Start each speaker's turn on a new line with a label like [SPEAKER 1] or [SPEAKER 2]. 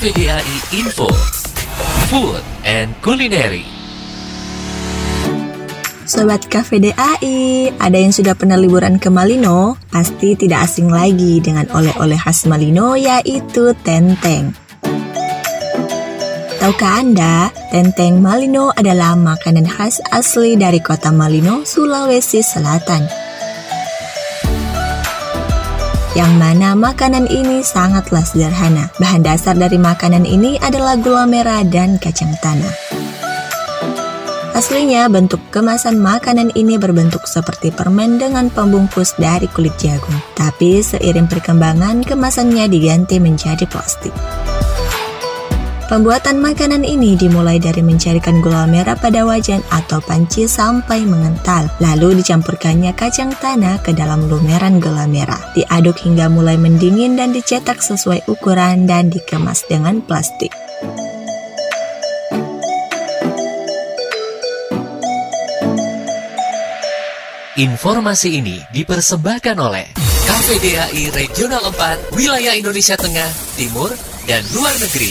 [SPEAKER 1] KVDAI Info Food and Culinary
[SPEAKER 2] Sobat KVDAI, ada yang sudah pernah liburan ke Malino? Pasti tidak asing lagi dengan oleh-oleh khas Malino yaitu tenteng. Tahukah Anda, tenteng Malino adalah makanan khas asli dari kota Malino, Sulawesi Selatan. Yang mana makanan ini sangatlah sederhana. Bahan dasar dari makanan ini adalah gula merah dan kacang tanah. Aslinya, bentuk kemasan makanan ini berbentuk seperti permen dengan pembungkus dari kulit jagung. Tapi seiring perkembangan, kemasannya diganti menjadi plastik. Pembuatan makanan ini dimulai dari mencairkan gula merah pada wajan atau panci sampai mengental, lalu dicampurkannya kacang tanah ke dalam lumeran gula merah. Diaduk hingga mulai mendingin dan dicetak sesuai ukuran dan dikemas dengan plastik.
[SPEAKER 1] Informasi ini dipersembahkan oleh KVDAI Regional 4 Wilayah Indonesia Tengah, Timur, dan Luar Negeri.